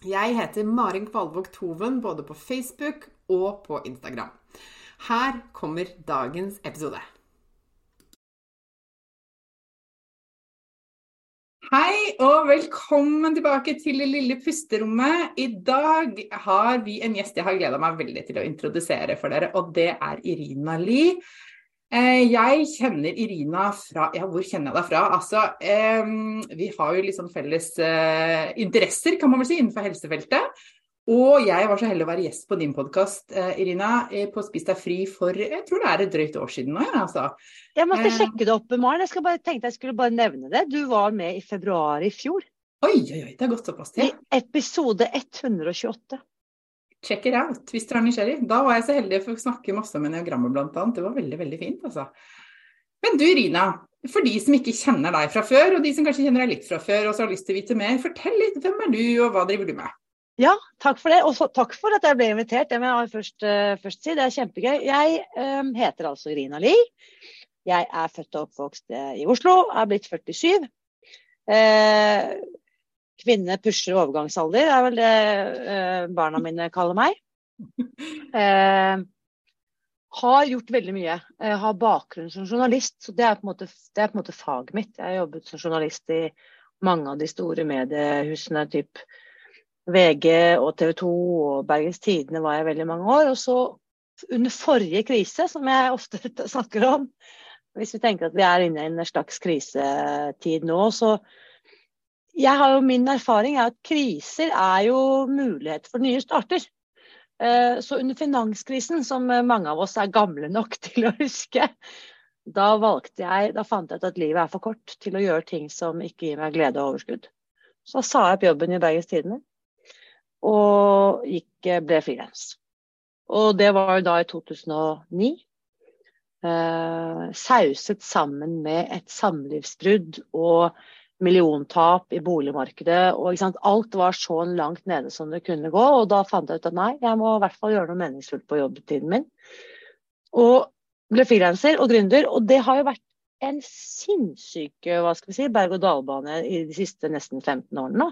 Jeg heter Marin Kvalvåg Toven både på Facebook og på Instagram. Her kommer dagens episode. Hei og velkommen tilbake til det lille pusterommet. I dag har vi en gjest jeg har gleda meg veldig til å introdusere for dere, og det er Irina Lie. Eh, jeg kjenner Irina fra Ja, hvor kjenner jeg deg fra? Altså, eh, vi har jo litt sånn felles eh, interesser, kan man vel si, innenfor helsefeltet. Og jeg var så heldig å være gjest på din podkast, eh, Irina, på Spis deg fri for jeg tror det er et drøyt år siden nå. Ja, altså. Jeg måtte sjekke det opp, Maren. Jeg bare, tenkte jeg skulle bare nevne det. Du var med i februar i fjor. Oi, oi, oi. Det har gått såpass til. I episode 128 check it out hvis du er nysgjerrig. Da var jeg så heldig for å snakke masse om eniagrammet bl.a. Det var veldig, veldig fint, altså. Men du Rina, for de som ikke kjenner deg fra før, og de som kanskje kjenner deg litt fra før og så har lyst til å vite mer, fortell litt. Hvem er du, og hva driver du med? Ja, takk for det. Og takk for at jeg ble invitert. Det må jeg først, uh, først si. Det er kjempegøy. Jeg um, heter altså Rina Lie. Jeg er født og oppvokst uh, i Oslo, er blitt 47. Uh, Kvinne pusher overgangsalder, er vel det eh, barna mine kaller meg. Eh, har gjort veldig mye. Jeg har bakgrunn som journalist, så det er, på en måte, det er på en måte faget mitt. Jeg har jobbet som journalist i mange av de store mediehusene, typ VG og TV 2 og Bergens Tidende var jeg veldig mange år. Og så under forrige krise, som jeg ofte snakker om, hvis vi tenker at vi er inne i en slags krisetid nå, så jeg har jo Min erfaring er at kriser er jo mulighet for nye starter. Eh, så under finanskrisen, som mange av oss er gamle nok til å huske, da valgte jeg, da fant jeg ut at livet er for kort til å gjøre ting som ikke gir meg glede og overskudd. Så sa jeg opp jobben i Bergens Tidende og gikk, ble frilans. Og det var jo da i 2009. Eh, sauset sammen med et samlivsbrudd og milliontap i boligmarkedet. og Alt var så langt nede som det kunne gå. og Da fant jeg ut at nei, jeg må i hvert fall gjøre noe meningsfullt på jobbtiden min. Og ble frilanser og gründer. Og det har jo vært en sinnssyk vi si, berg-og-dal-bane i de siste nesten 15 årene.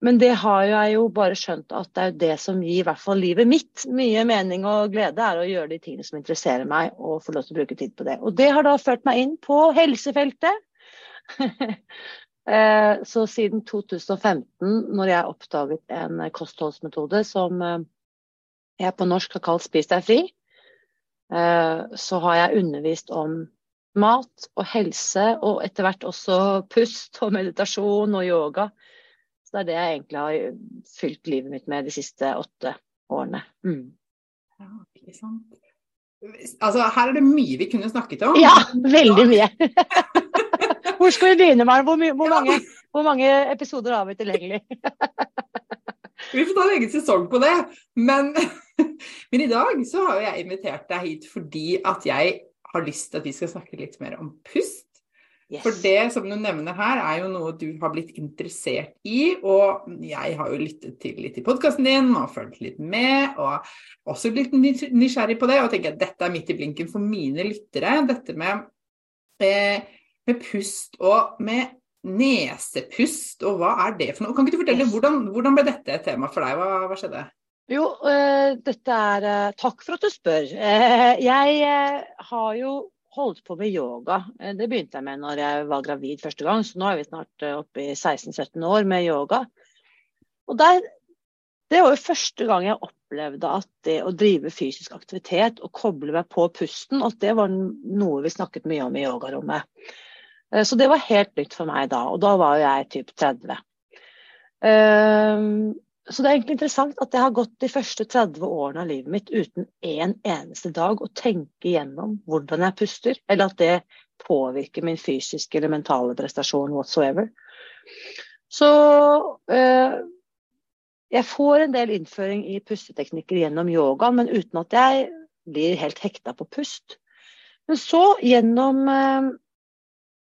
Men det har jeg jo bare skjønt at det er det som gir i hvert fall livet mitt mye mening og glede, er å gjøre de tingene som interesserer meg, og få lov til å bruke tid på det. Og det har da ført meg inn på helsefeltet Eh, så siden 2015, når jeg oppdaget en kostholdsmetode som eh, jeg på norsk har kalt Spis deg fri, eh, så har jeg undervist om mat og helse, og etter hvert også pust og meditasjon og yoga. Så det er det jeg egentlig har fylt livet mitt med de siste åtte årene. Mm. Ja, ikke sant. Altså, her er det mye vi kunne snakket om. Ja, veldig mye. Hvor skal vi begynne, Maren? Hvor, hvor, mange, hvor mange episoder har vi tilgjengelig? vi får ta en egen sesong på det. Men, men, i dag så har jeg invitert deg hit fordi at jeg har lyst til at vi skal snakke litt mer om pust. Yes. For det som du nevner her, er jo noe du har blitt interessert i. Og jeg har jo lyttet til litt i podkasten din og fulgt litt med. Og også blitt nysgjerrig på det. Og tenker at dette er midt i blinken for mine lyttere. Dette med eh, med pust og med nesepust, og hva er det for noe? Kan ikke du fortelle, hvordan, hvordan ble dette et tema for deg? Hva, hva skjedde? Jo, uh, dette er uh, Takk for at du spør. Uh, jeg har jo holdt på med yoga. Det begynte jeg med når jeg var gravid første gang, så nå er vi snart oppe i 16-17 år med yoga. Og der, det var jo første gang jeg opplevde at det å drive fysisk aktivitet og koble meg på pusten, at det var noe vi snakket mye om i yogarommet. Så det var helt nytt for meg da, og da var jeg typ 30. Så det er egentlig interessant at jeg har gått de første 30 årene av livet mitt uten en eneste dag å tenke gjennom hvordan jeg puster, eller at det påvirker min fysiske eller mentale prestasjon whatsoever. Så øh, jeg får en del innføring i pusteteknikker gjennom yogaen, men uten at jeg blir helt hekta på pust. Men så gjennom øh,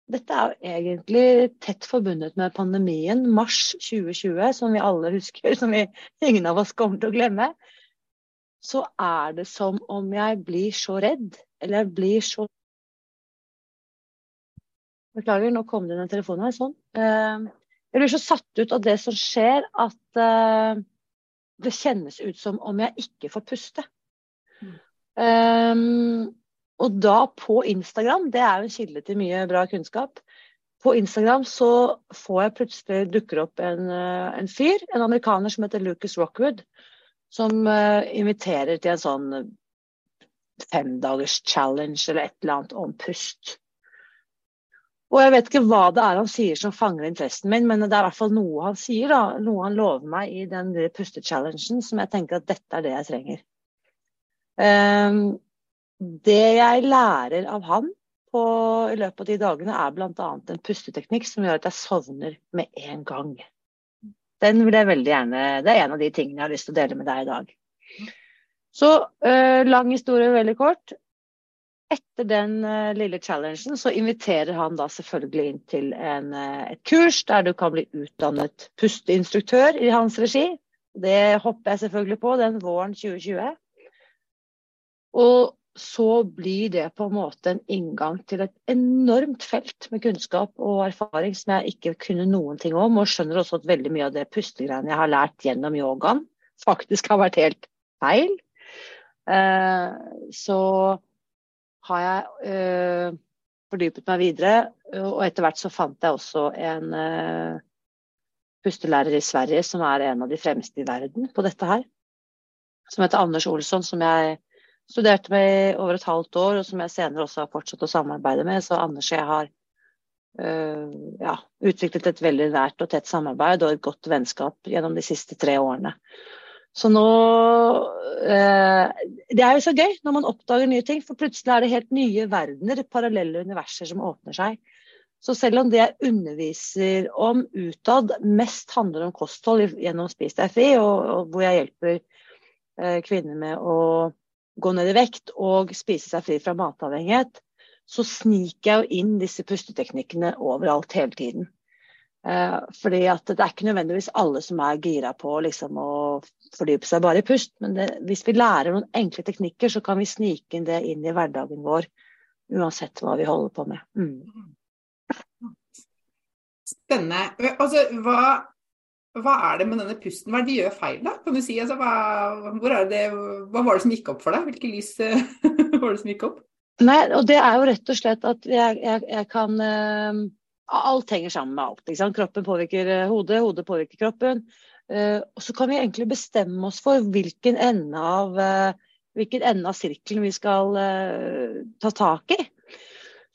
dette er jo egentlig tett forbundet med pandemien, mars 2020, som vi alle husker, som vi, ingen av oss kommer til å glemme. Så er det som om jeg blir så redd, eller jeg blir så Beklager, nå kom det inn en telefon her. Sånn. Eh, jeg blir så satt ut av det som skjer, at eh, det kjennes ut som om jeg ikke får puste. Um, og da på Instagram, det er jo en kilde til mye bra kunnskap. På Instagram så får jeg plutselig dukker opp en, eh, en fyr, en amerikaner som heter Lucas Rockwood, som uh, inviterer til en sånn femdagers challenge eller et eller annet om pust. Og jeg vet ikke hva det er han sier som fanger interessen min, men det er i hvert fall noe han sier, da. Noe han lover meg i den pustechallengen som jeg tenker at dette er det jeg trenger. Um, det jeg lærer av han på, i løpet av de dagene, er bl.a. en pusteteknikk som gjør at jeg sovner med en gang. Den vil jeg veldig gjerne Det er en av de tingene jeg har lyst til å dele med deg i dag. Så øh, lang historie veldig kort. Etter den uh, lille challengen så inviterer han da selvfølgelig inn til en, uh, et kurs der du kan bli utdannet pusteinstruktør i hans regi. Det hopper jeg selvfølgelig på den våren 2020. Og så blir det på en måte en inngang til et enormt felt med kunnskap og erfaring som jeg ikke kunne noen ting om. Og skjønner også at veldig mye av det pustegreiene jeg har lært gjennom yogaen, faktisk har vært helt feil. Eh, så har jeg eh, fordypet meg videre, og etter hvert så fant jeg også en eh, pustelærer i Sverige som er en av de fremste i verden på dette her. Som heter Anders Olsson, som jeg studerte med i over et halvt år, og som jeg senere også har fortsatt å samarbeide med. Så Anders og jeg har uh, ja, utviklet et veldig nært og tett samarbeid og et godt vennskap gjennom de siste tre årene. Så nå uh, Det er jo så gøy når man oppdager nye ting, for plutselig er det helt nye verdener, parallelle universer som åpner seg. Så selv om det jeg underviser om utad mest handler om kosthold gjennom Spis deg fri, og, og hvor jeg hjelper uh, kvinner med å gå ned i vekt og spise seg fri fra matavhengighet, så sniker jeg jo inn disse pusteteknikkene overalt hele tiden. Eh, fordi at det er ikke nødvendigvis alle som er gira på liksom, å fordype seg bare i pust. Men det, hvis vi lærer noen enkle teknikker, så kan vi snike inn det inn i hverdagen vår. Uansett hva vi holder på med. Mm. Spennende. Altså, hva, hva er det med denne pusten? Hva er det de gjør feil, da? Kan du si, altså, hva, det, hva, var det som gikk opp for deg? Hvilke lys var det som gikk opp? Nei, og det er jo rett og slett at jeg, jeg, jeg kan uh, Alt henger sammen med alt. Sant? Kroppen påvirker uh, hodet, hodet påvirker kroppen. Uh, og så kan vi egentlig bestemme oss for hvilken ende av, hvilken ende av sirkelen vi skal ta tak i.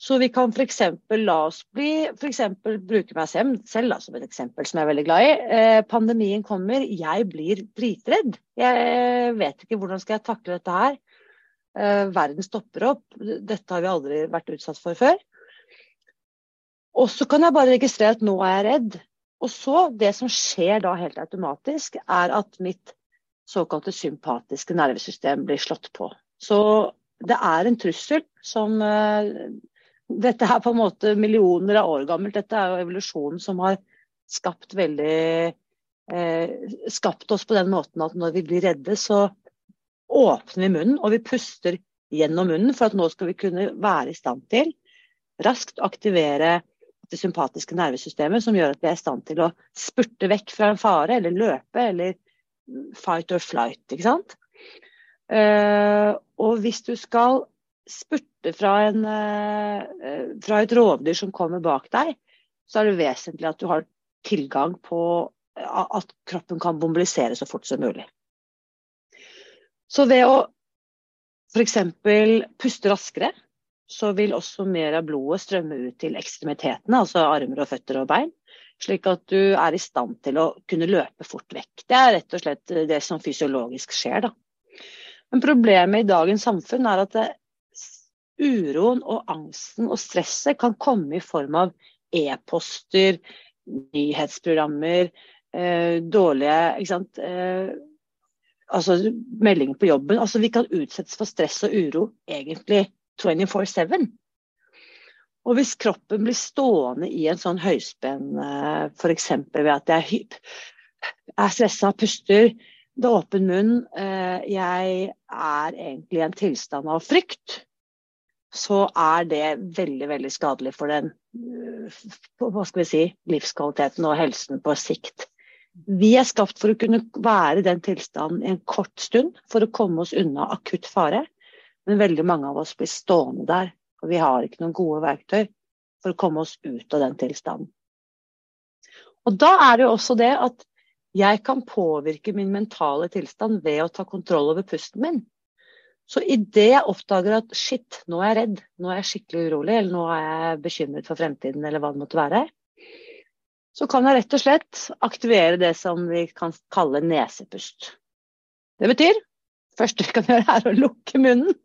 Så vi kan f.eks. la oss bli f.eks. bruke meg selv, da, som et eksempel som jeg er veldig glad i. Eh, pandemien kommer, jeg blir dritredd. Jeg vet ikke hvordan skal jeg takle dette her. Eh, verden stopper opp. Dette har vi aldri vært utsatt for før. Og så kan jeg bare registrere at nå er jeg redd. Og så, det som skjer da helt automatisk, er at mitt såkalte sympatiske nervesystem blir slått på. Så det er en trussel som eh, dette er på en måte millioner av år gammelt. Dette er jo evolusjonen som har skapt veldig eh, Skapt oss på den måten at når vi blir redde, så åpner vi munnen, og vi puster gjennom munnen for at nå skal vi kunne være i stand til raskt aktivere det sympatiske nervesystemet som gjør at vi er i stand til å spurte vekk fra en fare, eller løpe, eller fight or flight. ikke sant? Eh, og hvis du skal spurte fra, en, uh, fra, et rovdyr som kommer bak deg, så er det vesentlig at du har tilgang på at kroppen kan mobilisere så fort som mulig. Så ved å f.eks. puste raskere, så vil også mer av blodet strømme ut til ekstremitetene, altså armer og føtter og bein. Slik at du er i stand til å kunne løpe fort vekk. Det er rett og slett det som fysiologisk skjer, da. Men problemet i dagens samfunn er at uroen og angsten og stresset kan komme i form av e-poster, nyhetsprogrammer, eh, dårlige ikke sant? Eh, altså meldinger på jobben. Altså Vi kan utsettes for stress og uro egentlig 24-7. Og hvis kroppen blir stående i en sånn høyspenn, eh, f.eks. ved at jeg er stressa, puster, det er åpen munn, eh, jeg er egentlig i en tilstand av frykt, så er det veldig veldig skadelig for den eh, hva skal vi si, livskvaliteten og helsen på sikt. Vi er skapt for å kunne være i den tilstanden i en kort stund for å komme oss unna akutt fare. Men veldig mange av oss blir stående der, for vi har ikke noen gode verktøy for å komme oss ut av den tilstanden. Og da er det jo også det at jeg kan påvirke min mentale tilstand ved å ta kontroll over pusten min. Så idet jeg oppdager at shit, nå er jeg redd, nå er jeg skikkelig urolig, eller nå er jeg bekymret for fremtiden, eller hva det måtte være, så kan jeg rett og slett aktivere det som vi kan kalle nesepust. Det betyr første jeg kan gjøre, er å lukke munnen.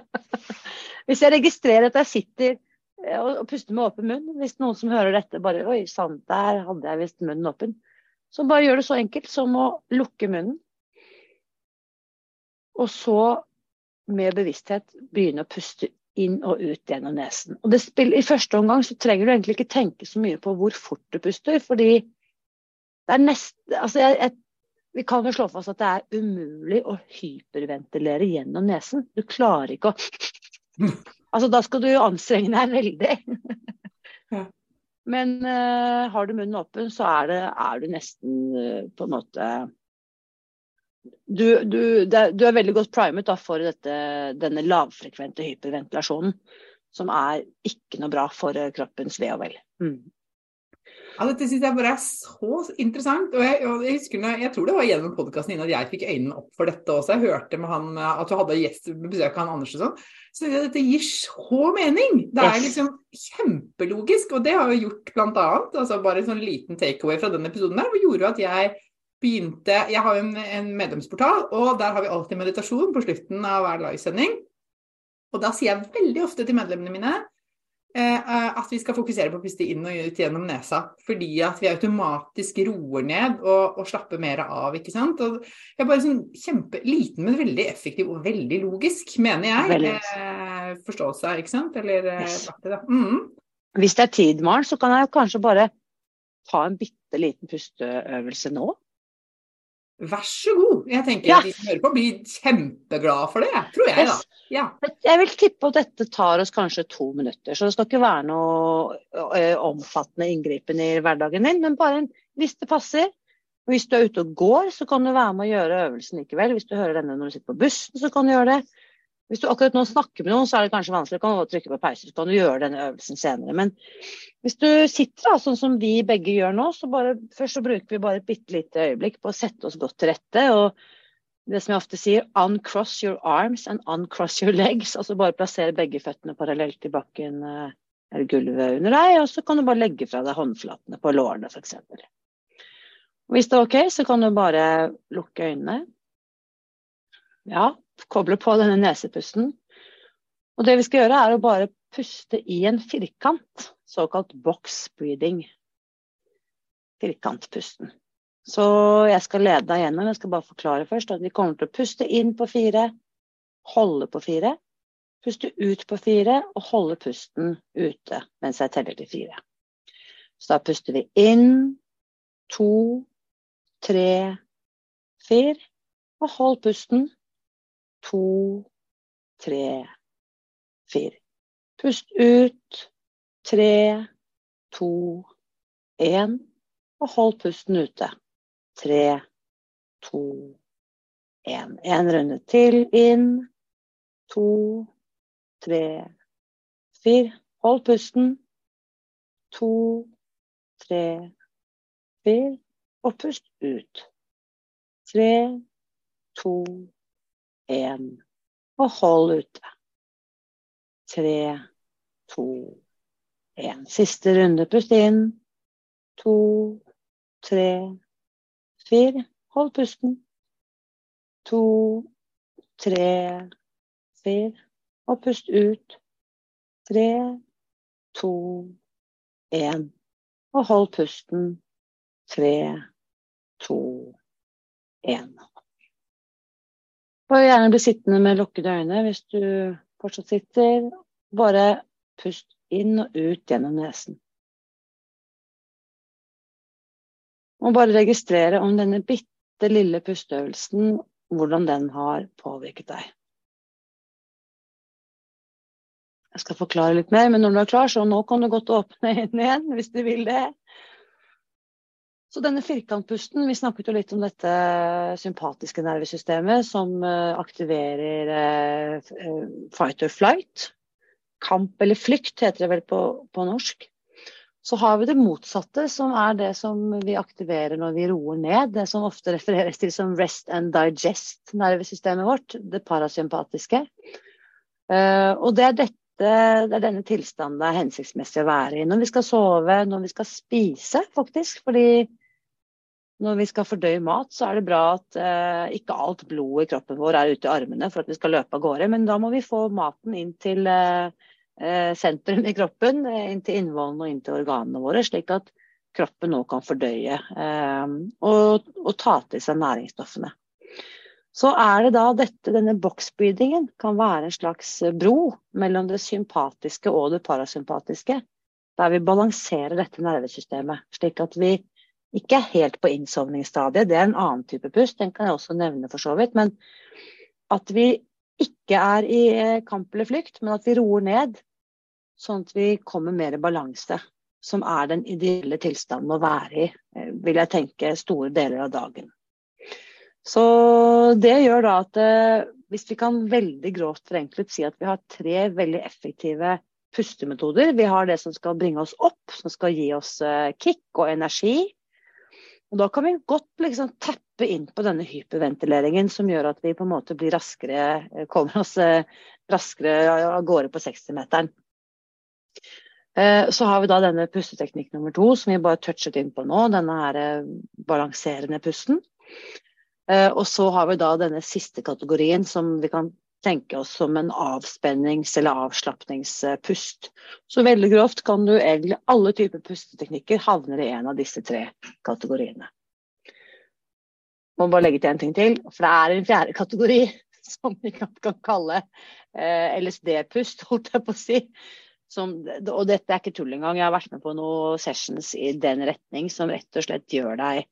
Hvis jeg registrerer at jeg sitter eh, og puster med åpen munn, hvis noen som hører dette bare Oi sant, der hadde jeg visst munnen åpen. Så bare gjør det så enkelt som å lukke munnen. Og så med bevissthet begynne å puste inn og ut gjennom nesen. Og spiller, I første omgang så trenger du egentlig ikke tenke så mye på hvor fort du puster, fordi det er nest, altså jeg, jeg vi kan jo slå fast at det er umulig å hyperventilere gjennom nesen. Du klarer ikke å Altså, da skal du jo anstrenge deg veldig. Men uh, har du munnen åpen, så er, det, er du nesten uh, på en måte du, du, det, du, er veldig godt primet da, for dette, denne lavfrekvente hyperventilasjonen. Som er ikke noe bra for uh, kroppens ve og vel. Mm. Ja, Dette syns jeg bare er så interessant. og Jeg, og jeg, husker, jeg tror det var gjennom podkasten din at jeg fikk øynene opp for dette også. Jeg hørte med han at du hadde gjest, besøk av han Anders og sånn. Så dette gir så mening! Det er liksom kjempelogisk. Og det har jo gjort bl.a. Altså bare en sånn liten takeaway fra den episoden der, gjorde at jeg begynte Jeg har jo en, en medlemsportal, og der har vi alltid meditasjon på slutten av hver livesending. Og da sier jeg veldig ofte til medlemmene mine Eh, at vi skal fokusere på å puste inn og ut gjennom nesa. Fordi at vi automatisk roer ned og, og slapper mer av. ikke sant? Og jeg er bare sånn kjempeliten, men veldig effektiv og veldig logisk, mener jeg. Eh, forståelse, ikke sant? Eller eh, yes. det, mm. Hvis det er tid, Maren, så kan jeg kanskje bare ta en bitte liten pusteøvelse nå. Vær så god. Jeg tenker ja. de som hører på blir kjempeglade for det, tror jeg. da. Ja. Jeg vil tippe at dette tar oss kanskje to minutter. Så det skal ikke være noe omfattende inngripen i hverdagen din. Men bare en, hvis det passer. Hvis du er ute og går, så kan du være med å gjøre øvelsen likevel. Hvis du hører denne når du sitter på bussen, så kan du gjøre det. Hvis du akkurat nå snakker med noen, så er det kanskje vanskelig. Du kan trykke på pause, så kan du gjøre denne øvelsen senere. Men hvis du sitter da, sånn som vi begge gjør nå, så bare, først så bruker vi bare et bitte lite øyeblikk på å sette oss godt til rette. og det som jeg ofte sier, uncross your arms and uncross your legs. Altså bare plassere begge føttene parallelt i bakken eh, eller gulvet under deg, og så kan du bare legge fra deg håndflatene på lårene f.eks. Hvis det er OK, så kan du bare lukke øynene. Ja, koble på denne nesepusten. Og det vi skal gjøre, er å bare puste i en firkant, såkalt box breathing. Firkantpusten. Så jeg skal lede deg gjennom. Jeg skal bare forklare først at vi kommer til å puste inn på fire, holde på fire, puste ut på fire og holde pusten ute mens jeg teller til fire. Så da puster vi inn to, tre, fire, og hold pusten to, tre, fire. Pust ut. Tre, to, én. Og hold pusten ute. Tre, to, én. En runde til inn. To, tre, fire. Hold pusten. To, tre, fire. Og pust ut. Tre, to, én. Og hold ute. Tre, to, én. Siste runde. Pust inn. To, tre, fire. Hold pusten. To, tre, fire. Og pust ut. Tre, to, én. Og hold pusten. Tre, to, én. Bare gjerne bli sittende med lukkede øyne hvis du fortsatt sitter. Bare pust inn og ut gjennom nesen. Og bare registrere om denne bitte lille pusteøvelsen, hvordan den har påvirket deg. Jeg skal forklare litt mer, men når du er klar, så nå kan du godt åpne øynene igjen hvis du vil det. Så denne firkantpusten, vi snakket jo litt om dette sympatiske nervesystemet som eh, aktiverer eh, eh, fight or flight. Kamp eller flykt heter det vel på, på norsk. Så har vi det motsatte, som er det som vi aktiverer når vi roer ned. Det som ofte refereres til som rest and digest-nervesystemet vårt, det parasympatiske. Og det er dette det er denne tilstanden det er hensiktsmessig å være i når vi skal sove, når vi skal spise, faktisk. Fordi når vi skal fordøye mat, så er det bra at eh, ikke alt blod i kroppen vår er ute i armene for at vi skal løpe av gårde. Men da må vi få maten inn til eh, eh sentrum i kroppen, eh, inn til innvollene og inn til organene våre, slik at kroppen nå kan fordøye eh, og, og, ta til seg næringsstoffene. Så er det da dette, denne box-breathingen kan være en slags bro mellom det sympatiske og det parasympatiske. Der vi balanserer dette nervesystemet, slik at vi ikke helt på innsovningsstadiet, det er en annen type pust, den kan jeg også nevne for så vidt. Men at vi ikke er i eh, kamp eller flykt, men at vi roer ned, sånn at vi kommer mer i balanse. Som er den ideelle tilstanden å være i, eh, vil jeg tenke, store deler av dagen. Så det gjør da at eh, hvis vi kan veldig grovt forenklet si at vi har tre veldig effektive pustemetoder. Vi har det som skal bringe oss opp, som skal gi oss kick og energi. Og Da kan vi godt liksom tappe inn på denne hyperventileringen som gjør at vi på en måte blir raskere, eh, kommer oss eh, raskere av gårde på 60-meteren. Eh, så har vi da denne pusteteknikk nummer to som vi bare touchet inn på nå. Denne her balanserende pusten. Og så har vi da denne siste kategorien som vi kan tenke oss som en avspennings- eller avslapningspust. Så veldig grovt kan du egentlig alle typer pusteteknikker havner i en av disse tre kategoriene. Må bare legge til en ting til, for det er en fjerde kategori som vi kan, kalle eh, LSD-pust, holdt jeg på å si. Som, og dette er ikke tull engang. Jeg har vært med på noen sessions i den retning som rett og slett gjør deg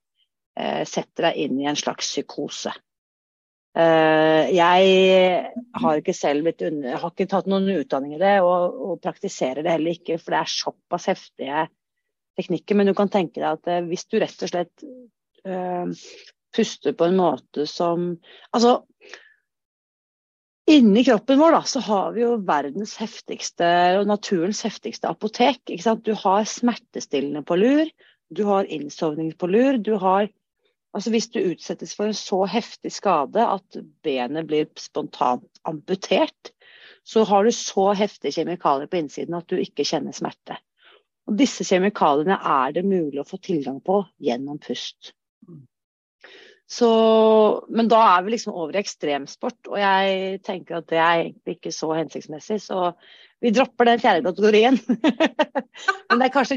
eh, Setter deg inn i en slags psykose. Eh, jeg har ikke selv blitt under, har ikke tatt noen utdanning i det, og, og, praktiserer det heller ikke, for det er såpass heftige teknikker. Men du kan tenke deg at eh, hvis du rett og slett uh, puster på en måte som Altså, inni kroppen vår da, så har vi jo verdens heftigste og naturens heftigste apotek. Du har smertestillende på lur, du har innsovning på lur, du har Altså Hvis du utsettes for en så heftig skade at benet blir spontant amputert, så har du så heftige kjemikalier på innsiden at du ikke kjenner smerte. Og Disse kjemikaliene er det mulig å få tilgang på gjennom pust. Så, men da er vi liksom over i ekstremsport, og jeg tenker at det er egentlig ikke så hensiktsmessig. Så vi dropper den fjerde kategorien. Men det er kanskje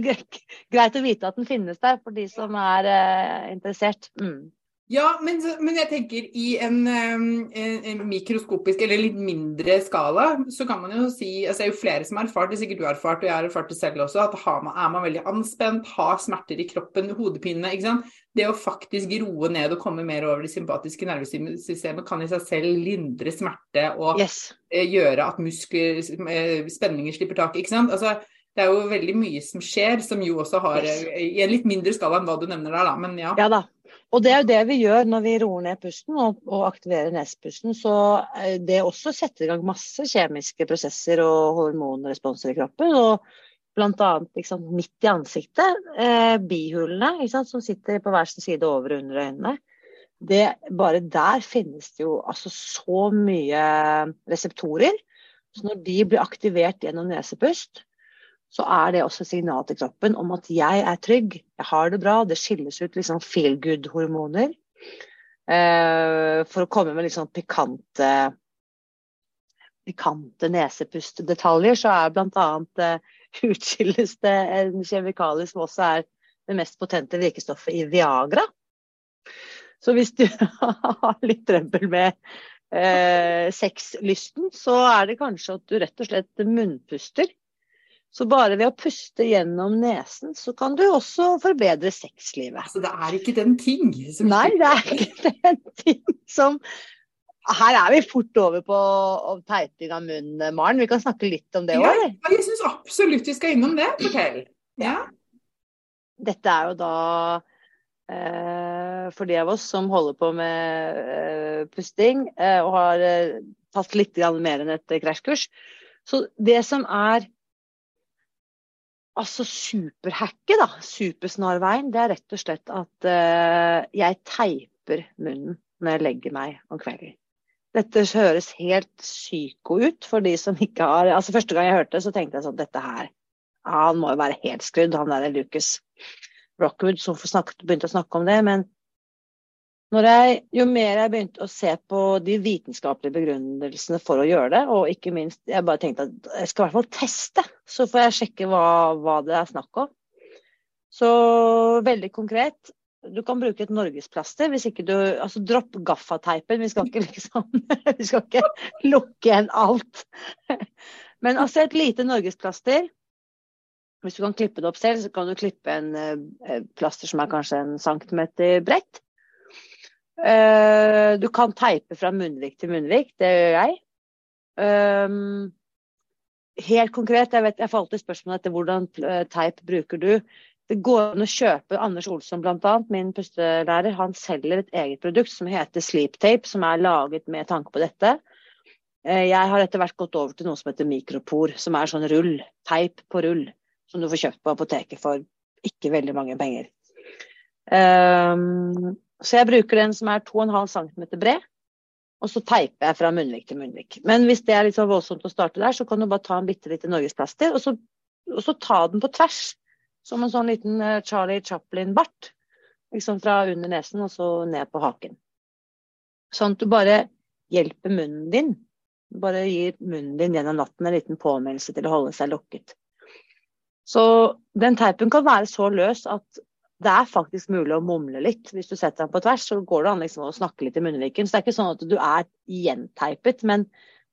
greit å vite at den finnes der for de som er eh, interessert. Mm. Ja, men, men, jeg tenker i en, en, en, mikroskopisk eller litt mindre skala, så kan man jo si altså Det er jo flere som har erfart det, sikkert du har erfart, og jeg har erfart det selv også, at man, er man veldig anspent, har smerter i kroppen, hodepine ikke sant? Det å faktisk roe ned og komme mer over det sympatiske nervesystemet kan i seg selv lindre smerte og yes. Eh, gjøre at muskler, eh, spenninger slipper tak. ikke sant? Altså, det er jo veldig mye som skjer, som jo også har Yes. I en litt mindre skala enn hva du nevner der, da. Men ja. Ja da. Og det er jo det vi gjør når vi roer ned pusten og, og aktiverer nesepusten. Så eh, det også setter i gang masse kjemiske prosesser og hormonresponser i kroppen. Og bl.a. Liksom, midt i ansiktet, eh, bihulene sant, som sitter på hver sin side over og under øynene. Det, bare der finnes det jo altså så mye reseptorer. Så når de blir aktivert gjennom nesepust, så er det også signal til kroppen om at jeg er trygg, jeg har det bra. Det skilles ut liksom feel good-hormoner. Eh, for å komme med litt sånn pikante, pikante nesepustdetaljer, så er bl.a. Eh, utskilles det en kjemikalie som også er det mest potente virkestoffet i Viagra. Så hvis du har litt trøbbel med eh, sexlysten, så er det kanskje at du rett og slett munnpuster. Så bare ved å puste gjennom nesen, så kan du også forbedre sexlivet. Altså, det er ikke den ting som Nei, det er ikke den ting som Her er vi fort over på teiting av munnen, Maren. Vi kan snakke litt om det òg. ja, jeg syns absolutt vi skal innom det. Fortell. Ja. Dette er jo da eh, for de av oss som holder på med eh, pusting eh, og har eh, tatt litt mer enn et krasjkurs. Så det som er altså superhacket, da, supersnarveien, det er rett og slett at uh, jeg teiper munnen når jeg legger meg om kvelden. Dette høres helt psyko ut for de som ikke har altså Første gang jeg hørte det, så tenkte jeg sånn Dette her ja, Han må jo være helt skrudd, han der Lucas Rockwood som begynte å snakke om det. Men jeg, jo mer jeg begynte å se på de vitenskapelige begrunnelsene for å gjøre det, og ikke minst Jeg bare tenkte at jeg skal i hvert fall teste, så får jeg sjekke hva, hva det er snakk om. Så veldig konkret. Du kan bruke et norgesplaster hvis ikke du Altså dropp gaffateipen. Vi skal ikke liksom Vi skal ikke lukke igjen alt. Men altså et lite norgesplaster. Hvis du kan klippe det opp selv, så kan du klippe en eh, plaster som er kanskje en centimeter bredt. Eh, du kan teipe fra munnvik til munnvik. Det gjør jeg. Um, helt konkret, jeg, vet, jeg får alltid spørsmål etter hvordan eh, teip bruker du. Det går an å kjøpe Anders Olsson bl.a., min pustelærer. Han selger et eget produkt som heter Sleep Tape, som er laget med tanke på dette. Jeg har etter hvert gått over til noe som heter Mikropor, som er sånn rull. Teip på rull. Som du får kjøpt på apoteket for ikke veldig mange penger. Um, så jeg bruker den som er 2,5 cm bred. Og så teiper jeg fra munnvik til munnvik. Men hvis det er litt så voldsomt å starte der, så kan du bare ta en bitte liten norgesplaster, og og så ta den på tvers. Som en sånn liten eh, Charlie Chaplin-bart. Liksom fra under nesen og så ned på haken. Sånn at du bare hjelper munnen din. Du bare gir munnen din gjennom natten en liten påminnelse til å holde seg lukket. Så den teipen kan være så løs at det er faktisk mulig å mumle litt. Hvis du setter den på tvers, så går det an liksom å snakke litt i munnviken. Så det er ikke sånn at du er gjenteipet, men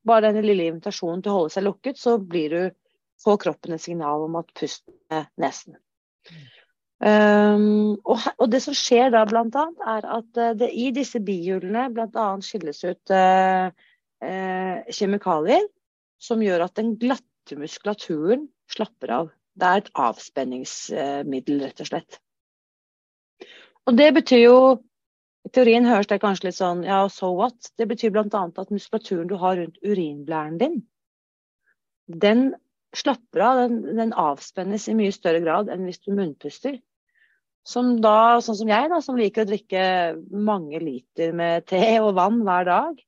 bare den lille invitasjonen til å holde seg lukket, så blir du får kroppen et signal om at pust med nesen. Um, og, og, det som skjer da, annet, er at det i disse bihulene bl.a. skilles ut uh, uh, kjemikalier som gjør at den glatte muskulaturen slapper av. Det er et avspenningsmiddel, rett og slett. Og det betyr jo I teorien høres det kanskje litt sånn ja, so what? Det betyr bl.a. at muskulaturen du har rundt urinblæren din, den slapper av, den, den, avspennes i mye større grad enn hvis du munnpuster. Som da, sånn som jeg, da, som liker å drikke mange liter med te og vann hver dag.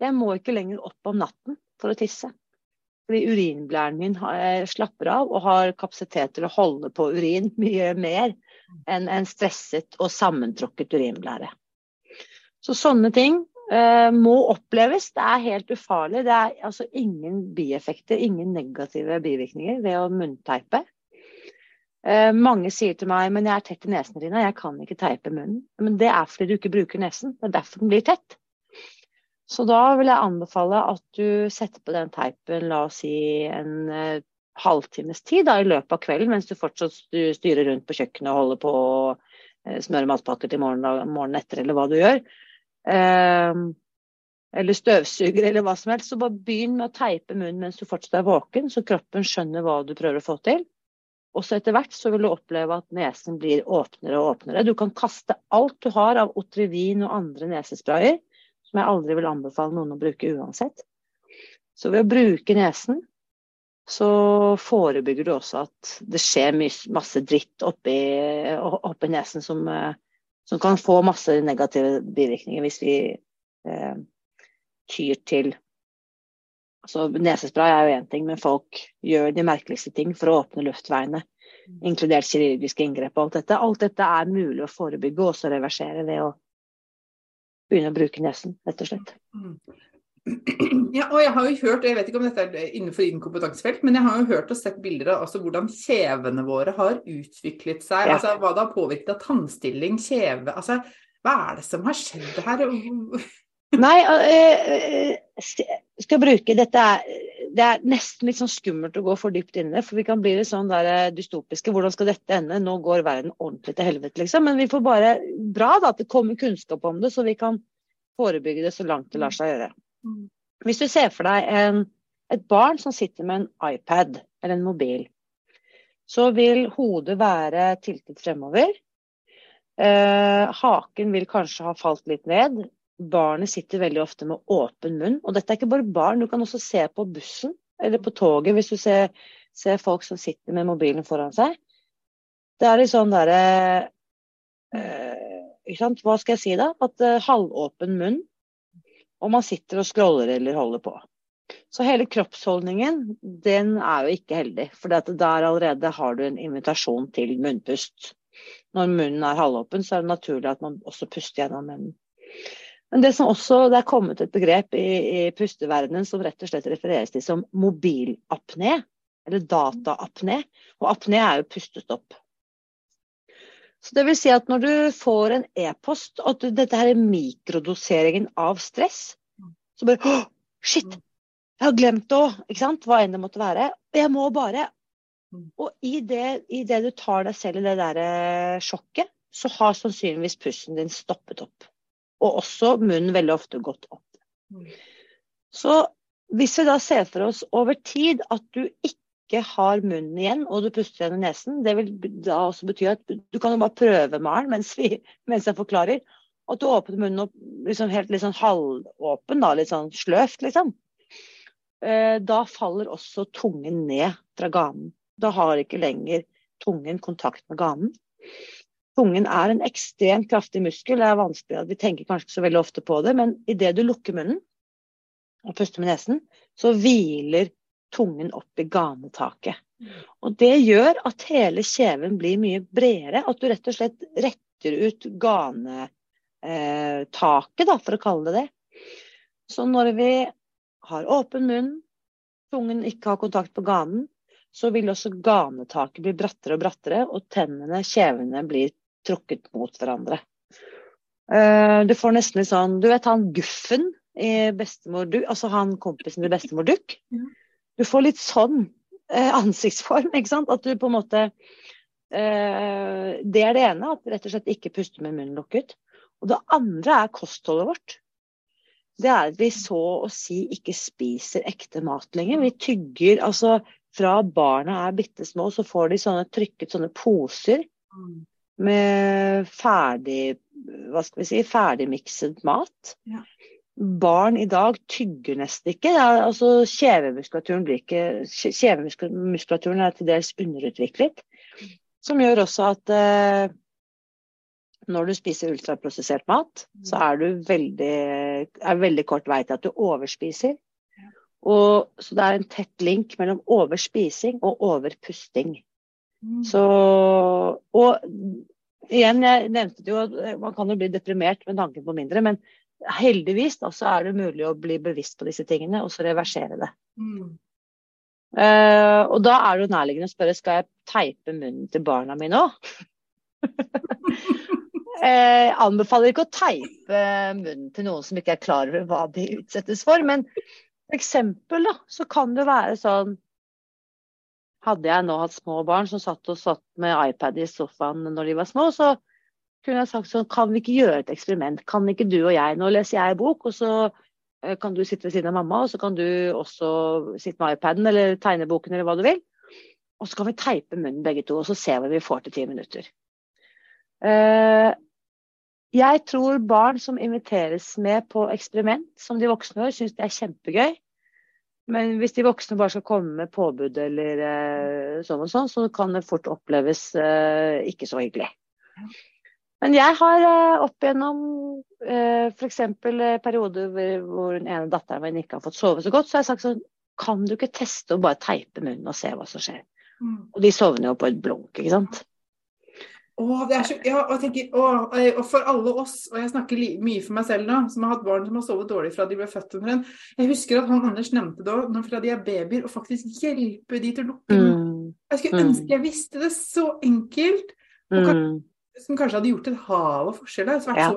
Jeg må ikke lenger opp om natten for å tisse. Fordi urinblæren min slapper av og har kapasitet til å holde på urin mye mer enn en stresset og sammentråkket urinblære. Så sånne ting eh, må oppleves. Det er helt ufarlig. Det er altså ingen bieffekter, ingen negative bivirkninger ved å munnteipe. Eh, mange sier til meg men jeg er tett i nesen, Rina, jeg kan ikke teipe munnen. Men det er fordi du ikke bruker nesen. Det er derfor den blir tett. Så da vil jeg anbefale at du setter på den teipen, la oss si en eh, halvtimes tid da, i løpet av kvelden, mens du fortsatt styrer rundt på kjøkkenet og holder på å eh, smøre matpakker til morgenen, morgenen etter, eller hva du gjør. Eh, eller støvsuger eller hva som helst, så bare begynn med å teipe munnen mens du fortsatt er våken, så kroppen skjønner hva du prøver å få til. Og så etter hvert så vil du oppleve at nesen blir åpnere og åpnere. Du kan kaste alt du har av Otrivin og andre nesesprayer, som jeg aldri vil anbefale noen å bruke uansett. Så ved å bruke nesen, så forebygger du også at det skjer masse dritt oppi, oppi nesen som, eh, som, kan få masse negative bivirkninger hvis vi eh, tyr til altså Nesespray er jo én ting, men folk gjør de merkeligste ting for å åpne luftveiene. Mm. Inkludert kirurgiske inngrep og alt dette. Alt dette er mulig å forebygge og også reversere ved å begynne å bruke nesen, rett og slett. Ja, og jeg har jo hørt, jeg vet ikke om dette er innenfor din kompetansefelt, men jeg har jo hørt og sett bilder av altså, hvordan kjevene våre har utviklet seg. Ja. altså Hva det har påvirket av tannstilling, kjeve altså Hva er det som har skjedd her? Nei, øh, skal bruke dette Det er nesten litt sånn skummelt å gå for dypt inne, for vi kan bli litt sånn der dystopiske. Hvordan skal dette ende? Nå går verden ordentlig til helvete, liksom. Men vi får bare Bra da, at det kommer kunnskap om det, så vi kan forebygge det så langt det lar seg gjøre. Hvis du ser for deg en, et barn som sitter med en iPad eller en mobil, så vil hodet være tiltet fremover. Eh, haken vil kanskje ha falt litt ned barnet sitter veldig ofte med åpen munn. Og dette er ikke bare barn, du kan også se på bussen eller på toget hvis du ser, ser folk som sitter med mobilen foran seg. Det er litt sånn derre eh, Hva skal jeg si da? At eh, halvåpen munn, og man sitter og scroller eller holder på. Så hele kroppsholdningen, den er jo ikke heldig. For der allerede har du en invitasjon til munnpust. Når munnen er halvåpen, så er det naturlig at man også puster gjennom munnen. Men det som også, det er kommet et begrep i, i pusteverdenen som rett og slett refereres til som mobilapné, eller dataapné. Og apné er jo pustestopp. Så det vil si at når du får en e-post, at du, dette her er mikrodoseringen av stress, så bare Å, shit! Jeg har glemt det òg, ikke sant? Hva enn det måtte være. Jeg må bare Og i det, i det du tar deg selv i det der eh, sjokket, så har sannsynligvis pusten din stoppet opp og også munnen veldig ofte gått opp. Mm. Så hvis vi da ser for oss over tid at du ikke har munnen igjen, og du puster gjennom nesen, det vil da også bety at du kan jo bare prøve, Maren, mens, mens, jeg forklarer. At du åpner munnen opp liksom helt litt sånn halvåpen, da, litt sånn sløvt, liksom. Eh, da faller også tungen ned fra ganen. Da har ikke lenger tungen kontakt med ganen. Tungen er en ekstremt kraftig muskel. Det er vanskelig at Vi tenker kanskje ikke så veldig ofte på det, men idet du lukker munnen og puster med nesen, så hviler tungen opp i ganetaket. Og Det gjør at hele kjeven blir mye bredere. At du rett og slett retter ut ganetaket, da, for å kalle det det. Så når vi har åpen munn, tungen ikke har kontakt på ganen, så vil også ganetaket bli brattere og brattere, og tennene, kjevene, blir trukket mot hverandre. Uh, du får nesten litt sånn Du vet han Guffen i Bestemor Duck, altså han kompisen til Bestemor Duck? Du får litt sånn uh, ansiktsform, ikke sant? At du på en måte uh, Det er det ene, at rett og slett ikke puster med munnen lukket. Og det andre er kostholdet vårt. Det er at vi så å si ikke spiser ekte mat lenger. Vi tygger altså fra barna er bitte små, så får de sånne trykket sånne poser. Med ferdig hva skal vi si, ferdigmikset mat. Ja. Barn i dag tygger nesten ikke. Altså, kjevemuskulaturen, blir ikke, kjevemuskulaturen er til dels underutviklet. Som gjør også at eh, når du spiser ultraprosessert mat, så er du veldig, er veldig kort vei til at du overspiser. Og, så det er en tett link mellom overspising og overpusting. Mm. Så Og igjen, jeg nevnte det jo man kan jo bli deprimert med tanken på mindre, men heldigvis da, så er det mulig å bli bevisst på disse tingene og så reversere det. Mm. Uh, og da er det jo nærliggende å spørre skal jeg teipe munnen til barna mine òg. Jeg uh, anbefaler ikke å teipe munnen til noen som ikke er klar over hva de utsettes for. Men for eksempel da, så kan det være sånn hadde jeg nå hatt små barn som satt og satt med iPad i sofaen når de var små, så kunne jeg sagt sånn Kan vi ikke gjøre et eksperiment? Kan ikke du og jeg Nå leser jeg bok, og så eh, kan du sitte ved siden av mamma, og så kan du også sitte med iPaden eller tegneboken eller hva du vil. Og så kan vi teipe munnen begge to, og så se hva vi får til ti minutter. Uh, jeg tror barn som inviteres med på eksperiment som de voksne gjør, syns det er kjempegøy. Men hvis de voksne bare skal komme med påbud eller uh, sånn og sånn, så kan det fort oppleves ikke så hyggelig. Men jeg har uh, opp igjennom uh, f.eks. perioder hvor den ene datteren min ikke har fått sove så godt, så har jeg sagt sånn Kan du ikke teste å bare teipe munnen og se hva som skjer? Mm. Og de sovner jo på et blunk, ikke sant. Åh, det er så, ja, og, tenker, åh, og for alle oss, og jeg snakker mye for meg selv nå, som har hatt barn som har sovet dårlig fra de ble født under en Jeg husker at han Anders nevnte det òg, fra de er babyer, å faktisk hjelpe de til å lukke mm. Jeg skulle mm. ønske jeg visste det så enkelt. Og kan mm. Som kanskje hadde gjort et hav av forskjell. Ja.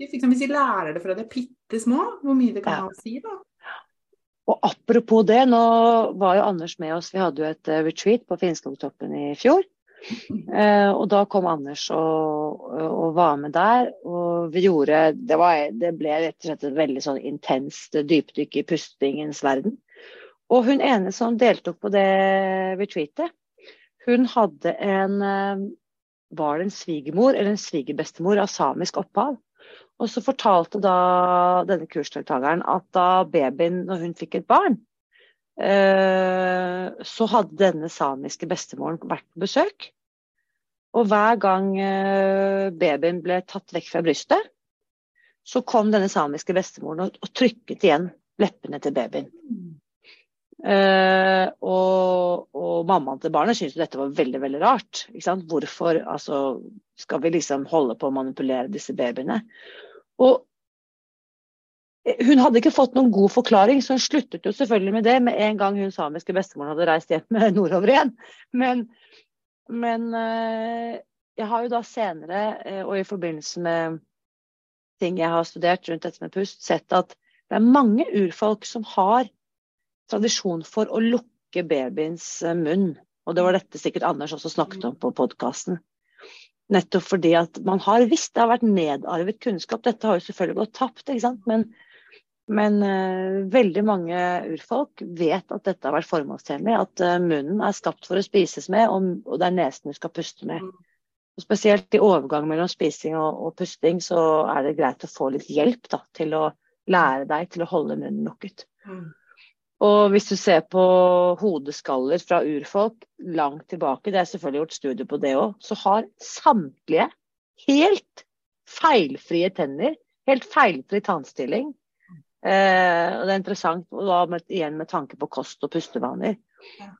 Liksom, hvis de lærer det fra de er bitte små, hvor mye det kan ja. ha å si. da. Og apropos det, nå var jo Anders med oss, vi hadde jo et uh, retreat på Finnskogtoppen i fjor. Uh, og da kom Anders og, og, var med der. Og vi gjorde Det, var, det ble rett og slett et veldig sånn intenst dypdykk i pustingens verden. Og hun ene som deltok på det retreatet, hun hadde en uh, Var det en svigermor eller en svigerbestemor av samisk opphav? Og så fortalte da denne kursdeltakeren at da babyen, når hun fikk et barn, eh, så hadde denne samiske bestemoren vært på besøk. Og hver gang eh, babyen ble tatt vekk fra brystet, så kom denne samiske bestemoren og, trykket igjen leppene til babyen. Uh, og, og, mammaen til barnet syntes dette var veldig veldig rart. Hvorfor altså, skal vi liksom holde på å manipulere disse babyene? Og hun hadde ikke fått noen god forklaring, så hun sluttet jo selvfølgelig med det med en gang hun samiske bestemoren hadde reist hjem nordover igjen. Men, men eh, jeg har jo da senere, eh, og i forbindelse med ting jeg har studert rundt dette med pust, sett at det er mange urfolk som har tradisjon for å lukke babyens eh, munn. Og det var dette sikkert Anders også snakket om på podkasten. Nettopp fordi at man har visst det har vært nedarvet kunnskap. Dette har jo selvfølgelig gått tapt, ikke sant. Men, men uh, veldig mange urfolk vet at dette har vært formålstjenlig. At uh, munnen er skapt for å spises med, og, og det er nesen du skal puste med. Og spesielt i overgang mellom spising og, og, pusting, så er det greit å få litt hjelp da, til å lære deg til å holde munnen lukket. Mm. Og hvis du ser på hodeskaller fra urfolk langt tilbake, det er selvfølgelig gjort studier på det òg, så har samtlige helt feilfrie tenner. Helt feilfri tannstilling. Eh, og det er interessant, og da med, igjen med tanke på kost og pustevaner.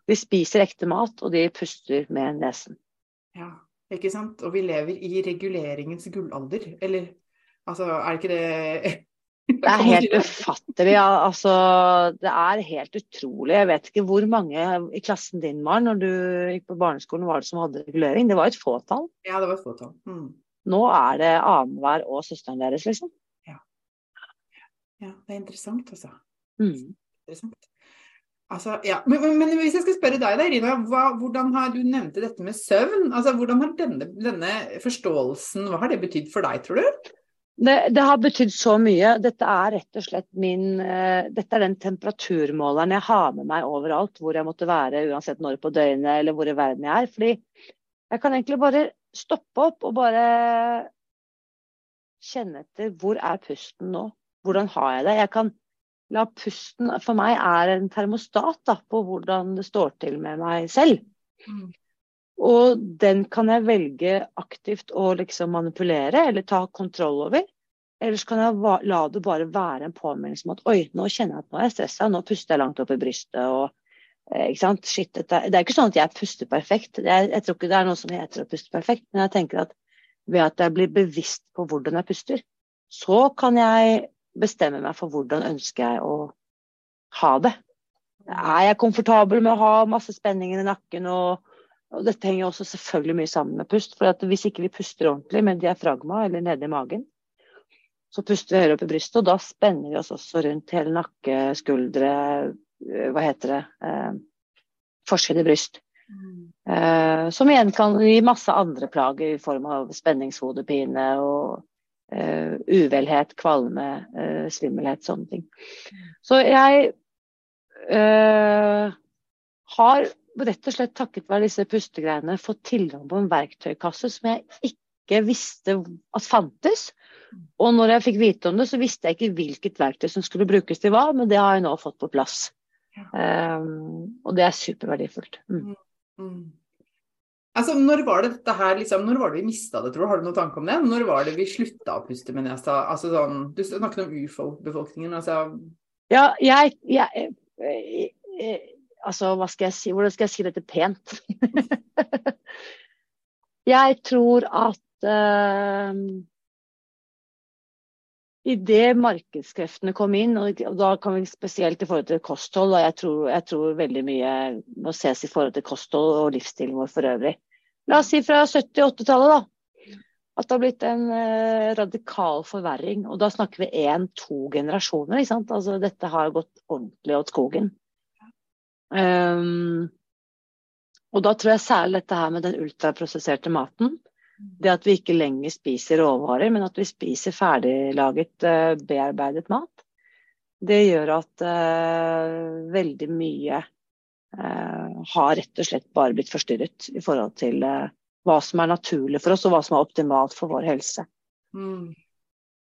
De spiser ekte mat, og de puster med nesen. Ja, ikke sant. Og vi lever i reguleringens gullalder. Eller altså, er det ikke det det er helt ufattelig. Altså, det er helt utrolig. Jeg vet ikke hvor mange i klassen din var når du gikk på barneskolen var det som hadde regulering. Det var et fåtall. Ja, det var et fåtall. Mm. Nå er det annenhver og søsteren deres, liksom. Ja. ja det er interessant, altså. Mm. Interessant. Altså, ja. men, men, hvis jeg skal spørre deg, da, Irina, hva, hvordan har du nevnte dette med søvn? Altså, hvordan har denne, denne forståelsen, hva har det betydd for deg, tror du? Det, det, har betydd så mye. Dette er rett og slett min uh, Dette er den temperaturmåleren jeg har med meg overalt hvor jeg måtte være, uansett når på døgnet eller hvor i verden jeg er. Fordi jeg kan egentlig bare stoppe opp og bare kjenne etter hvor er pusten nå? Hvordan har jeg det? Jeg kan la pusten For meg er en termostat da, på hvordan det står til med meg selv. Mm. Og den kan jeg velge aktivt å liksom manipulere eller ta kontroll over. Ellers kan jeg la det bare være en påminnelse om at oi, nå kjenner jeg at nå er jeg stressa, nå puster jeg langt opp i brystet. og eh, ikke sant? Shit, dette, det er ikke sånn at jeg puster perfekt. Jeg, jeg, tror ikke det er noe som heter å puste perfekt. Men jeg tenker at ved at jeg blir bevisst på hvordan jeg puster, så kan jeg bestemme meg for hvordan ønsker jeg å ha det. Er jeg komfortabel med å ha masse spenninger i nakken og og dette henger også selvfølgelig mye sammen med pust. for Hvis ikke vi puster ordentlig med diafragma eller nede i magen, så puster vi høyere opp i brystet, og da spenner vi oss også rundt hele nakke, skuldre, eh, hva heter det, eh, forside bryst. Mm. Eh, som igjen kan gi masse andre plager i form av spenningshodepine og eh, uvelhet, kvalme, eh, svimmelhet, sånne ting. Så jeg uh, har rett og slett takket være disse pustegreiene fått tilgang på en verktøykasse som jeg ikke visste at fantes. Og når jeg fikk vite om det, så visste jeg ikke hvilket verktøy som skulle brukes til hva, men det har jeg nå fått på plass. Um, og det er superverdifullt. Mm. Mm. Altså, Når var det dette her, liksom, når var det vi mista det, tror du? Har du noen tanke om det? Når var det vi slutta å puste med nesa? Altså, sånn, du snakket om urfolkbefolkningen. Altså. Ja, jeg, jeg, jeg, jeg eh, Altså, hva skal jeg si? Hvordan skal jeg si dette pent? jeg tror at uh, Idet markedskreftene kom inn, og da kan vi spesielt i forhold til kosthold, og jeg tror, jeg tror veldig mye må ses i forhold til kosthold og livsstilen vår for øvrig. La oss si fra 70-80-tallet, da. At det har blitt en eh, radikal forverring. Og da snakker vi én-to generasjoner. ikke sant? Altså, dette har gått ordentlig åt skogen. Um, og da tror jeg særlig dette her med den ultraprosesserte maten det at vi ikke lenger spiser råvarer, men at vi spiser ferdiglaget, uh, bearbeidet mat, det gjør at uh, veldig mye uh, har rett og slett bare blitt forstyrret i forhold til hva som er naturlig for oss, og hva som er optimalt for vår helse. Mm.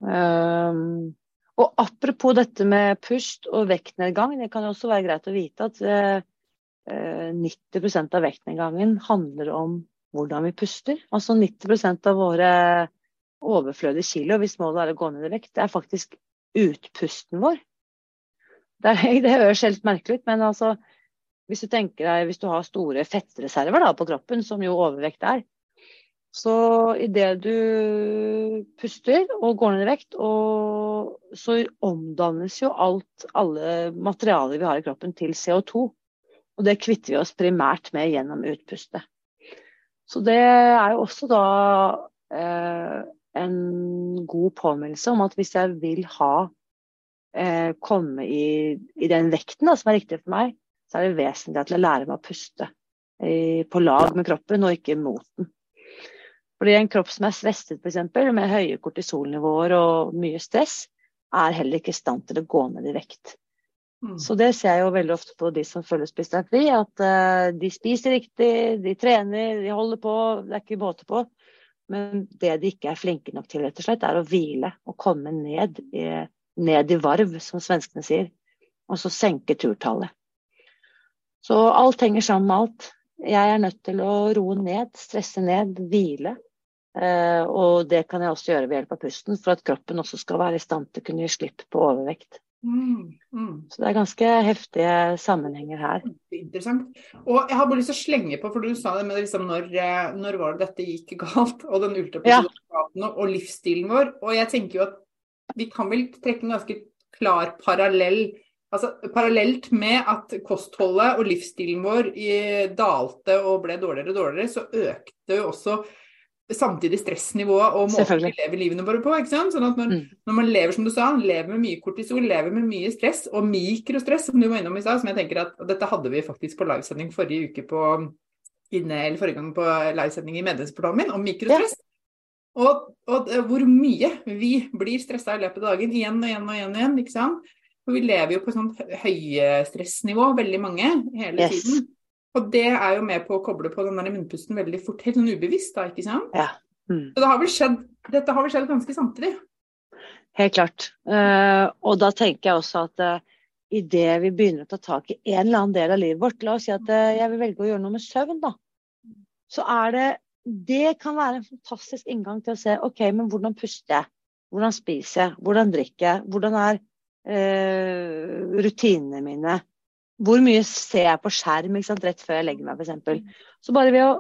Um, og apropos dette med pust og vektnedgang, det kan jo også være greit å vite at 90% av vektnedgangen handler om hvordan vi puster. Altså 90% av våre overflødige kilo, hvis målet er å gå ned i vekt, det er faktisk utpusten vår. Det høres helt merkelig ut, men altså, hvis du tenker deg hvis du har store fettreserver da, på kroppen, som jo overvekt er, så idet du puster og går ned i vekt, så omdannes jo alt, alle materialer vi har i kroppen, til CO2. Og det kvitter vi oss primært med gjennom utpustet. Så det er jo også da eh, en god påminnelse om at hvis jeg vil ha eh, komme i, i, den vekten da, som er riktig for meg, så er det vesentlig at jeg lærer meg å puste eh, på lag med kroppen, og ikke mot den. Fordi en kropp som er stresset f.eks., med høye kortisolnivåer og mye stress, er heller ikke i stand til å gå ned i vekt. Mm. Så det ser jeg jo veldig ofte på de som følger Spis deg fri, at uh, de spiser riktig, de trener, de holder på, det er ikke måte på. Men det de ikke er flinke nok til, rett og slett, er å hvile og komme ned i, ned i varv, som svenskene sier. Og så senke turtallet. Så alt henger sammen med alt. Jeg er nødt til å roe ned, stresse ned, hvile. Uh, og det kan jeg også gjøre ved hjelp av pusten, for at kroppen også skal være i stand til å kunne gi slipp på overvekt. Mm, mm. Så det er ganske heftige sammenhenger her. Interessant. Og jeg har bare lyst til å slenge på, for du sa det med liksom når, eh, når var det dette gikk galt, og den ultraprosentaten ja. og livsstilen vår. Og jeg tenker jo at vi kan vel trekke en ganske klar parallell Altså Parallelt med at kostholdet og livsstilen vår dalte og ble dårligere og dårligere, så økte jo også samtidig stressnivået og måten vi lever livene våre på. ikke sant? Sånn at når, mm. når, man lever som du sa, lever med mye kortisol, lever med mye stress, og mikrostress, som du var innom i stad, som jeg tenker at dette hadde vi faktisk på livesending forrige uke på inne, eller forrige gang på livesending i medlemsportalen min, om mikrostress. Ja. Og, og, hvor mye vi blir stressa i løpet av dagen, igjen og igjen og igjen. Og igjen, ikke sant? For vi lever jo på sånt høystressnivå, veldig mange, hele yes. tiden. Og det er jo med på å koble på den der munnpusten veldig fort, helt sånn ubevisst, da, ikke sant? Ja. Mm. Så det har skjedd, dette har vel skjedd ganske samtidig? Helt klart. Uh, og da tenker jeg også at uh, eh, idet vi begynner å ta tak i en eller annen del av livet vårt, la oss si at uh, jeg vil velge å gjøre noe med søvn, da. Så er det Det kan være en fantastisk inngang til å se OK, men hvordan puster jeg? Hvordan spiser jeg? Hvordan drikker jeg? Hvordan er uh, rutinene mine? Hvor mye ser jeg på skjerm sant, rett før jeg legger meg, f.eks. Så bare ved å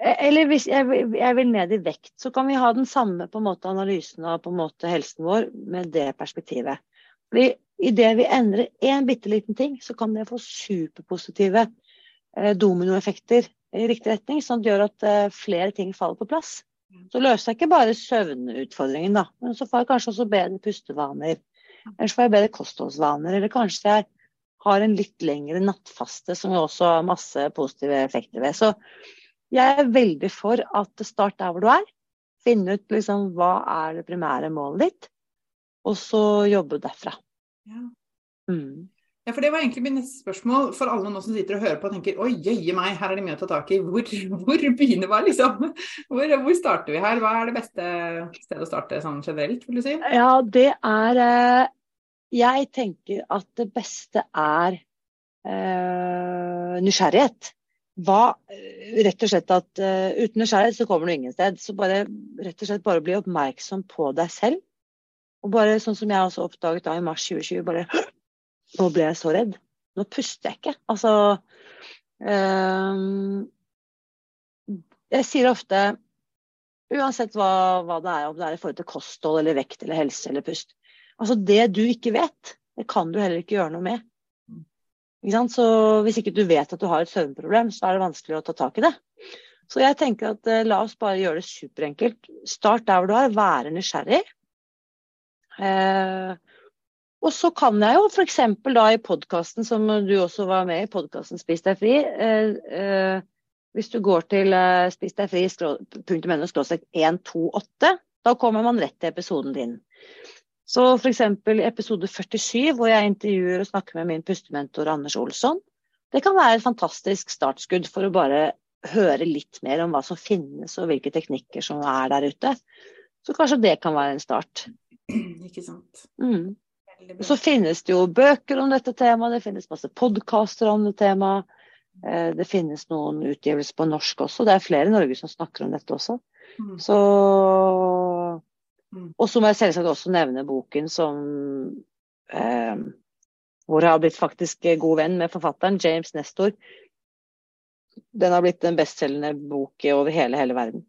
e, Eller hvis jeg, jeg, vil ned i vekt, så kan vi ha den samme på en måte analysen av på en måte helsen vår med det perspektivet. Fordi Idet vi endrer én bitte liten ting, så kan det få superpositive eh, dominoeffekter i riktig retning, som gjør at eh, flere ting faller på plass. Så løser jeg ikke bare søvnutfordringen, da, men så får jeg kanskje også bedre pustevaner. Eller så får jeg bedre kostholdsvaner, eller kanskje jeg har en litt lengre nattfaste, som jo også har masse positive effekter ved. Så jeg er veldig for at start der hvor du er. Finne ut liksom hva er det primære målet ditt, og så jobbe derfra. Ja. Mm. Ja, for Det var egentlig mitt neste spørsmål for alle nå som sitter og hører på og tenker oi, jøye meg, her er det mye å ta tak i. Hvor, hvor begynner man, liksom? Hvor, hvor, starter vi her? Hva er det beste stedet å starte sånn generelt, vil du si? Ja, det er eh, Jeg tenker at det beste er eh, nysgjerrighet. Hva, rett og slett at uh, Uten nysgjerrighet så kommer du ingen sted. Så bare rett og slett bare bli oppmerksom på deg selv. Og bare sånn som jeg også oppdaget da i mars 2020, bare Nå ble jeg så redd. Nå puster jeg ikke. Altså um, Jeg sier ofte Uansett hva, hva, det er, om det er i forhold til kosthold eller vekt eller helse eller pust. Altså det du ikke vet, det kan du heller ikke gjøre noe med. Så hvis ikke du vet at du har et søvnproblem, så er det vanskelig å ta tak i det. Så jeg tenker at eh, la oss bare gjøre det superenkelt. Start der hvor du er, være nysgjerrig. Eh, og så kan jeg jo f.eks. da i podkasten, som du også var med i, podkasten Spis deg fri eh, eh, Hvis du går til eh, spisdegfri.no 128, da kommer man rett til episoden din. Så f.eks. i episode 47, hvor jeg intervjuer og snakker med min pustementor Anders Olsson. Det kan være et fantastisk startskudd for å bare høre litt mer om hva som finnes og hvilke teknikker som er der ute. Så kanskje det kan være en start. Ikke sant. Mm. Så finnes det jo bøker om dette temaet, det finnes masse podkaster om det temaet. Eh, det finnes noen utgivelser på norsk også. Det er flere i Norge som snakker om dette også. Mm. Så. Og så må jeg selvsagt også nevne boken som eh, Hvor jeg har blitt faktisk god venn med forfatteren, James Nestor. Den har blitt en bestselgende bok over hele, hele verden.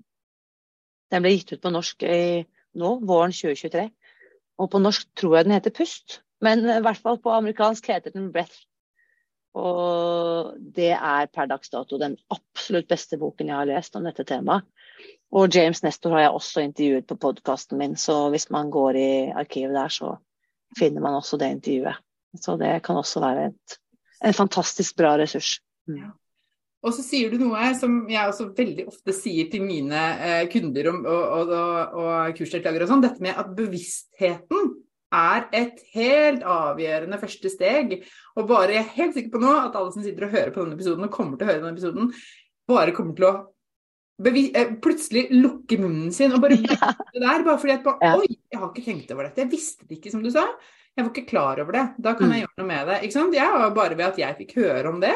Den ble gitt ut på norsk i, nå, våren 2023. Og på norsk tror jeg den heter Pust, men i hvert fall på amerikansk heter den Breath. Og det er per dags dato den absolutt beste boken jeg har lest om dette temaet. Og James Nestor har jeg også intervjuet på podkasten min, så hvis man går i arkivet der, så finner man også det intervjuet. Så det kan også være et, en fantastisk bra ressurs. Mm. Og så sier du noe som jeg også veldig ofte sier til mine eh, kunder og, og, og, og kursdeltakere og sånn, dette med at bevisstheten er et helt avgjørende første steg. Og bare jeg er helt sikker på nå at alle som sitter og hører på denne episoden, og kommer til å høre denne episoden, bare kommer til å plutselig lukke munnen sin og bare ja. det der. Bare fordi at bare. Oi, jeg har ikke tenkt over dette. Jeg visste det ikke, som du sa. Jeg var ikke klar over det. Da kan mm. jeg gjøre noe med det. ikke sant? Jeg var bare ved at jeg fikk høre om det,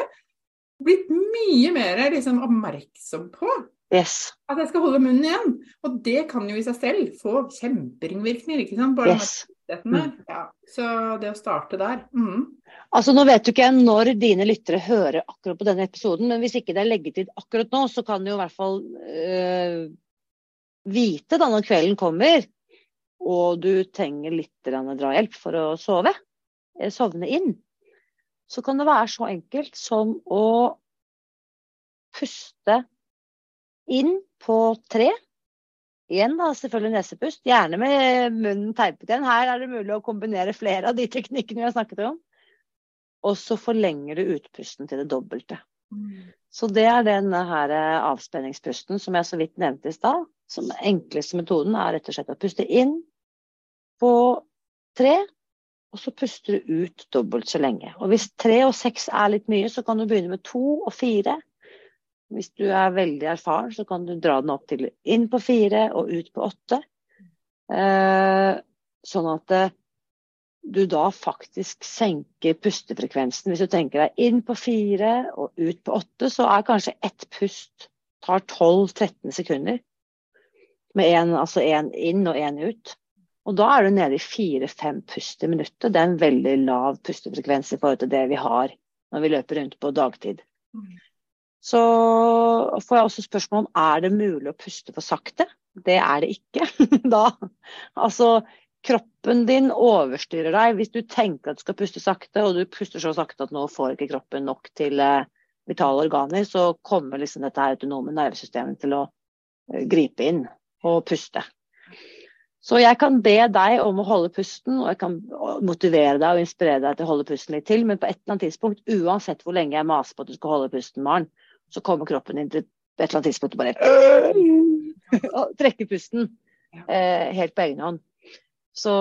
blitt mye mer liksom, oppmerksom på yes. at jeg skal holde munnen igjen. Og det kan jo i seg selv få kjemperingvirkninger. ikke sant? Bare yes. Mm. Ja. Så det å starte der mm. Altså Nå vet du ikke når dine lyttere hører akkurat på denne episoden, men hvis ikke det er leggetid akkurat nå, så kan du i hvert fall øh, vite da når kvelden kommer og du trenger litt drahjelp for å sove, eller sovne inn, så kan det være så enkelt som å puste inn på tre. Igjen da, selvfølgelig nesepust, gjerne med munnen teipet igjen. Her er det mulig å kombinere flere av de teknikkene vi har snakket om. Og så forlenger du utpusten til det dobbelte. Mm. Så det er denne her eh, avspenningspusten som jeg så vidt nevnte i stad. Som enkleste metoden er rett og slett å puste inn på tre, og så puster du ut dobbelt så lenge. Og hvis tre og seks er litt mye, så kan du begynne med to og fire. Hvis du er veldig erfaren, så kan du dra den opp til inn på fire og ut på åtte. Eh, sånn at eh, du da faktisk senker pustefrekvensen. Hvis du tenker deg inn på fire og ut på åtte, så er kanskje ett pust tar 12-13 sekunder. Med en, altså inn og én ut. Og da er du nede i fire-fem pust i minuttet. Det er en veldig lav pustefrekvens i forhold til det vi har når vi løper rundt på dagtid. Så får jeg også spørsmål om er det mulig å puste for sakte. Det er det ikke. da, altså, kroppen din overstyrer deg hvis du tenker at du skal puste sakte, og du puster så sakte at nå får ikke kroppen nok til eh, vitale organer, så kommer liksom dette autonome nervesystemet til å eh, gripe inn og puste. Så jeg kan be deg om å holde pusten, og jeg kan motivere deg og inspirere deg til å holde pusten litt til, men på et eller annet tidspunkt, uansett hvor lenge jeg maser på at du skal holde pusten, Maren, så kommer kroppen din til et eller annet tidspunkt og bare og trekker pusten eh, helt på egen hånd. Så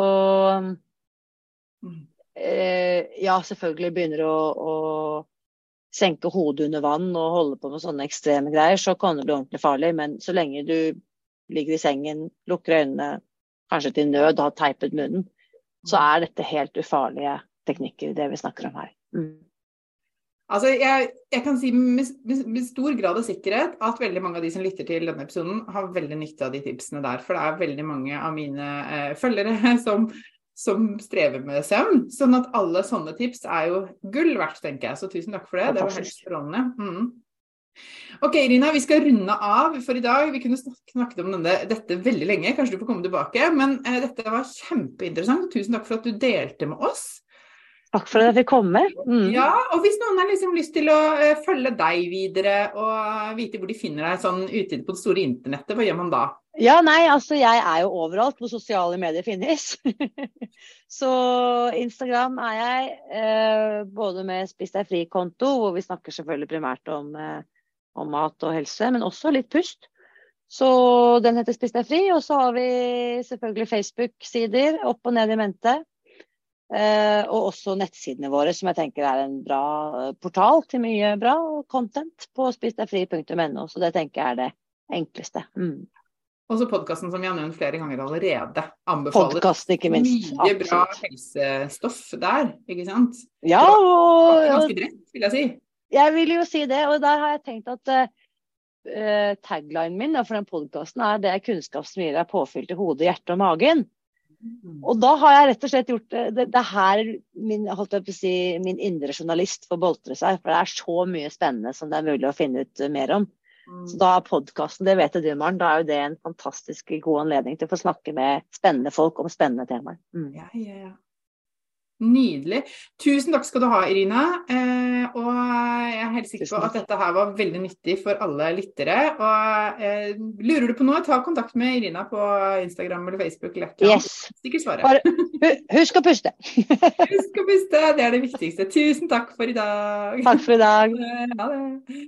Mm. eh, ja, selvfølgelig begynner å, å senke hodet under vann og holde på med sånne ekstreme greier, så kan det bli ordentlig farlig. Men så lenge du ligger i sengen, lukker øynene, kanskje til nød har teipet munnen, så er dette helt ufarlige teknikker, det vi snakker om her. Mm. Altså, jeg, jeg, kan si med, med, stor grad av sikkerhet at veldig mange av de som lytter til denne episoden, har veldig nytte av de tipsene der. For det er veldig mange av mine eh, følgere som, som, strever med søvn. Sånn at alle sånne tips er jo gull verdt, tenker jeg. Så tusen takk for det. Det var helt strålende. Mm. Ok, Irina, vi skal runde av for i dag. Vi kunne snakket om denne, dette veldig lenge, kanskje du får komme tilbake. Men eh, dette var kjempeinteressant. Tusen takk for at du delte med oss. Takk for at jeg fikk komme. Mm. Ja, og hvis noen har liksom lyst til å uh, følge deg videre og vite hvor de finner deg sånn ute på det store internettet, hva gjør man da? Ja, nei, altså jeg er jo overalt hvor sosiale medier finnes. så Instagram er jeg, uh, både med Spis deg fri-konto, hvor vi snakker selvfølgelig primært om, uh, om, mat og helse, men også litt pust. Så den heter Spis deg fri, og så har vi selvfølgelig Facebook-sider opp og ned i mente. Eh, og også nettsidene våre, som jeg tenker er en bra eh, portal til mye bra content på spisdegfri.no. Så det tenker jeg er det enkleste. Mm. Også podkasten som vi har nevnt flere ganger allerede. Anbefaler Podcast, ikke minst. mye Absolutt. bra helsestoff der, ikke sant? Ja, og, Ganske bredt, vil jeg si. Jeg vil jo si det, og der har jeg tenkt at uh, taglinen min for den podkasten er det er kunnskap som gir deg påfyll til hodet, hjertet og magen. Og da har jeg rett og slett gjort det. Det, det er her min, holdt jeg på å si, min indre journalist får boltre seg. For det er så mye spennende som det er mulig å finne ut mer om. Så da er podkasten, det vet du Maren, da er jo det en fantastisk god anledning til å få snakke med spennende folk om spennende temaer. Mm. Ja, ja, ja. Nydelig. Tusen takk skal du ha, Irina. Eh, og jeg er helt sikker på at dette her var veldig nyttig for alle lyttere. Og eh, lurer du på noe, ta kontakt med Irina på Instagram eller Facebook. Eller yes. Sikkert husk å puste. husk å puste, det er det viktigste. Tusen takk for i dag. Takk for i dag. Ha det.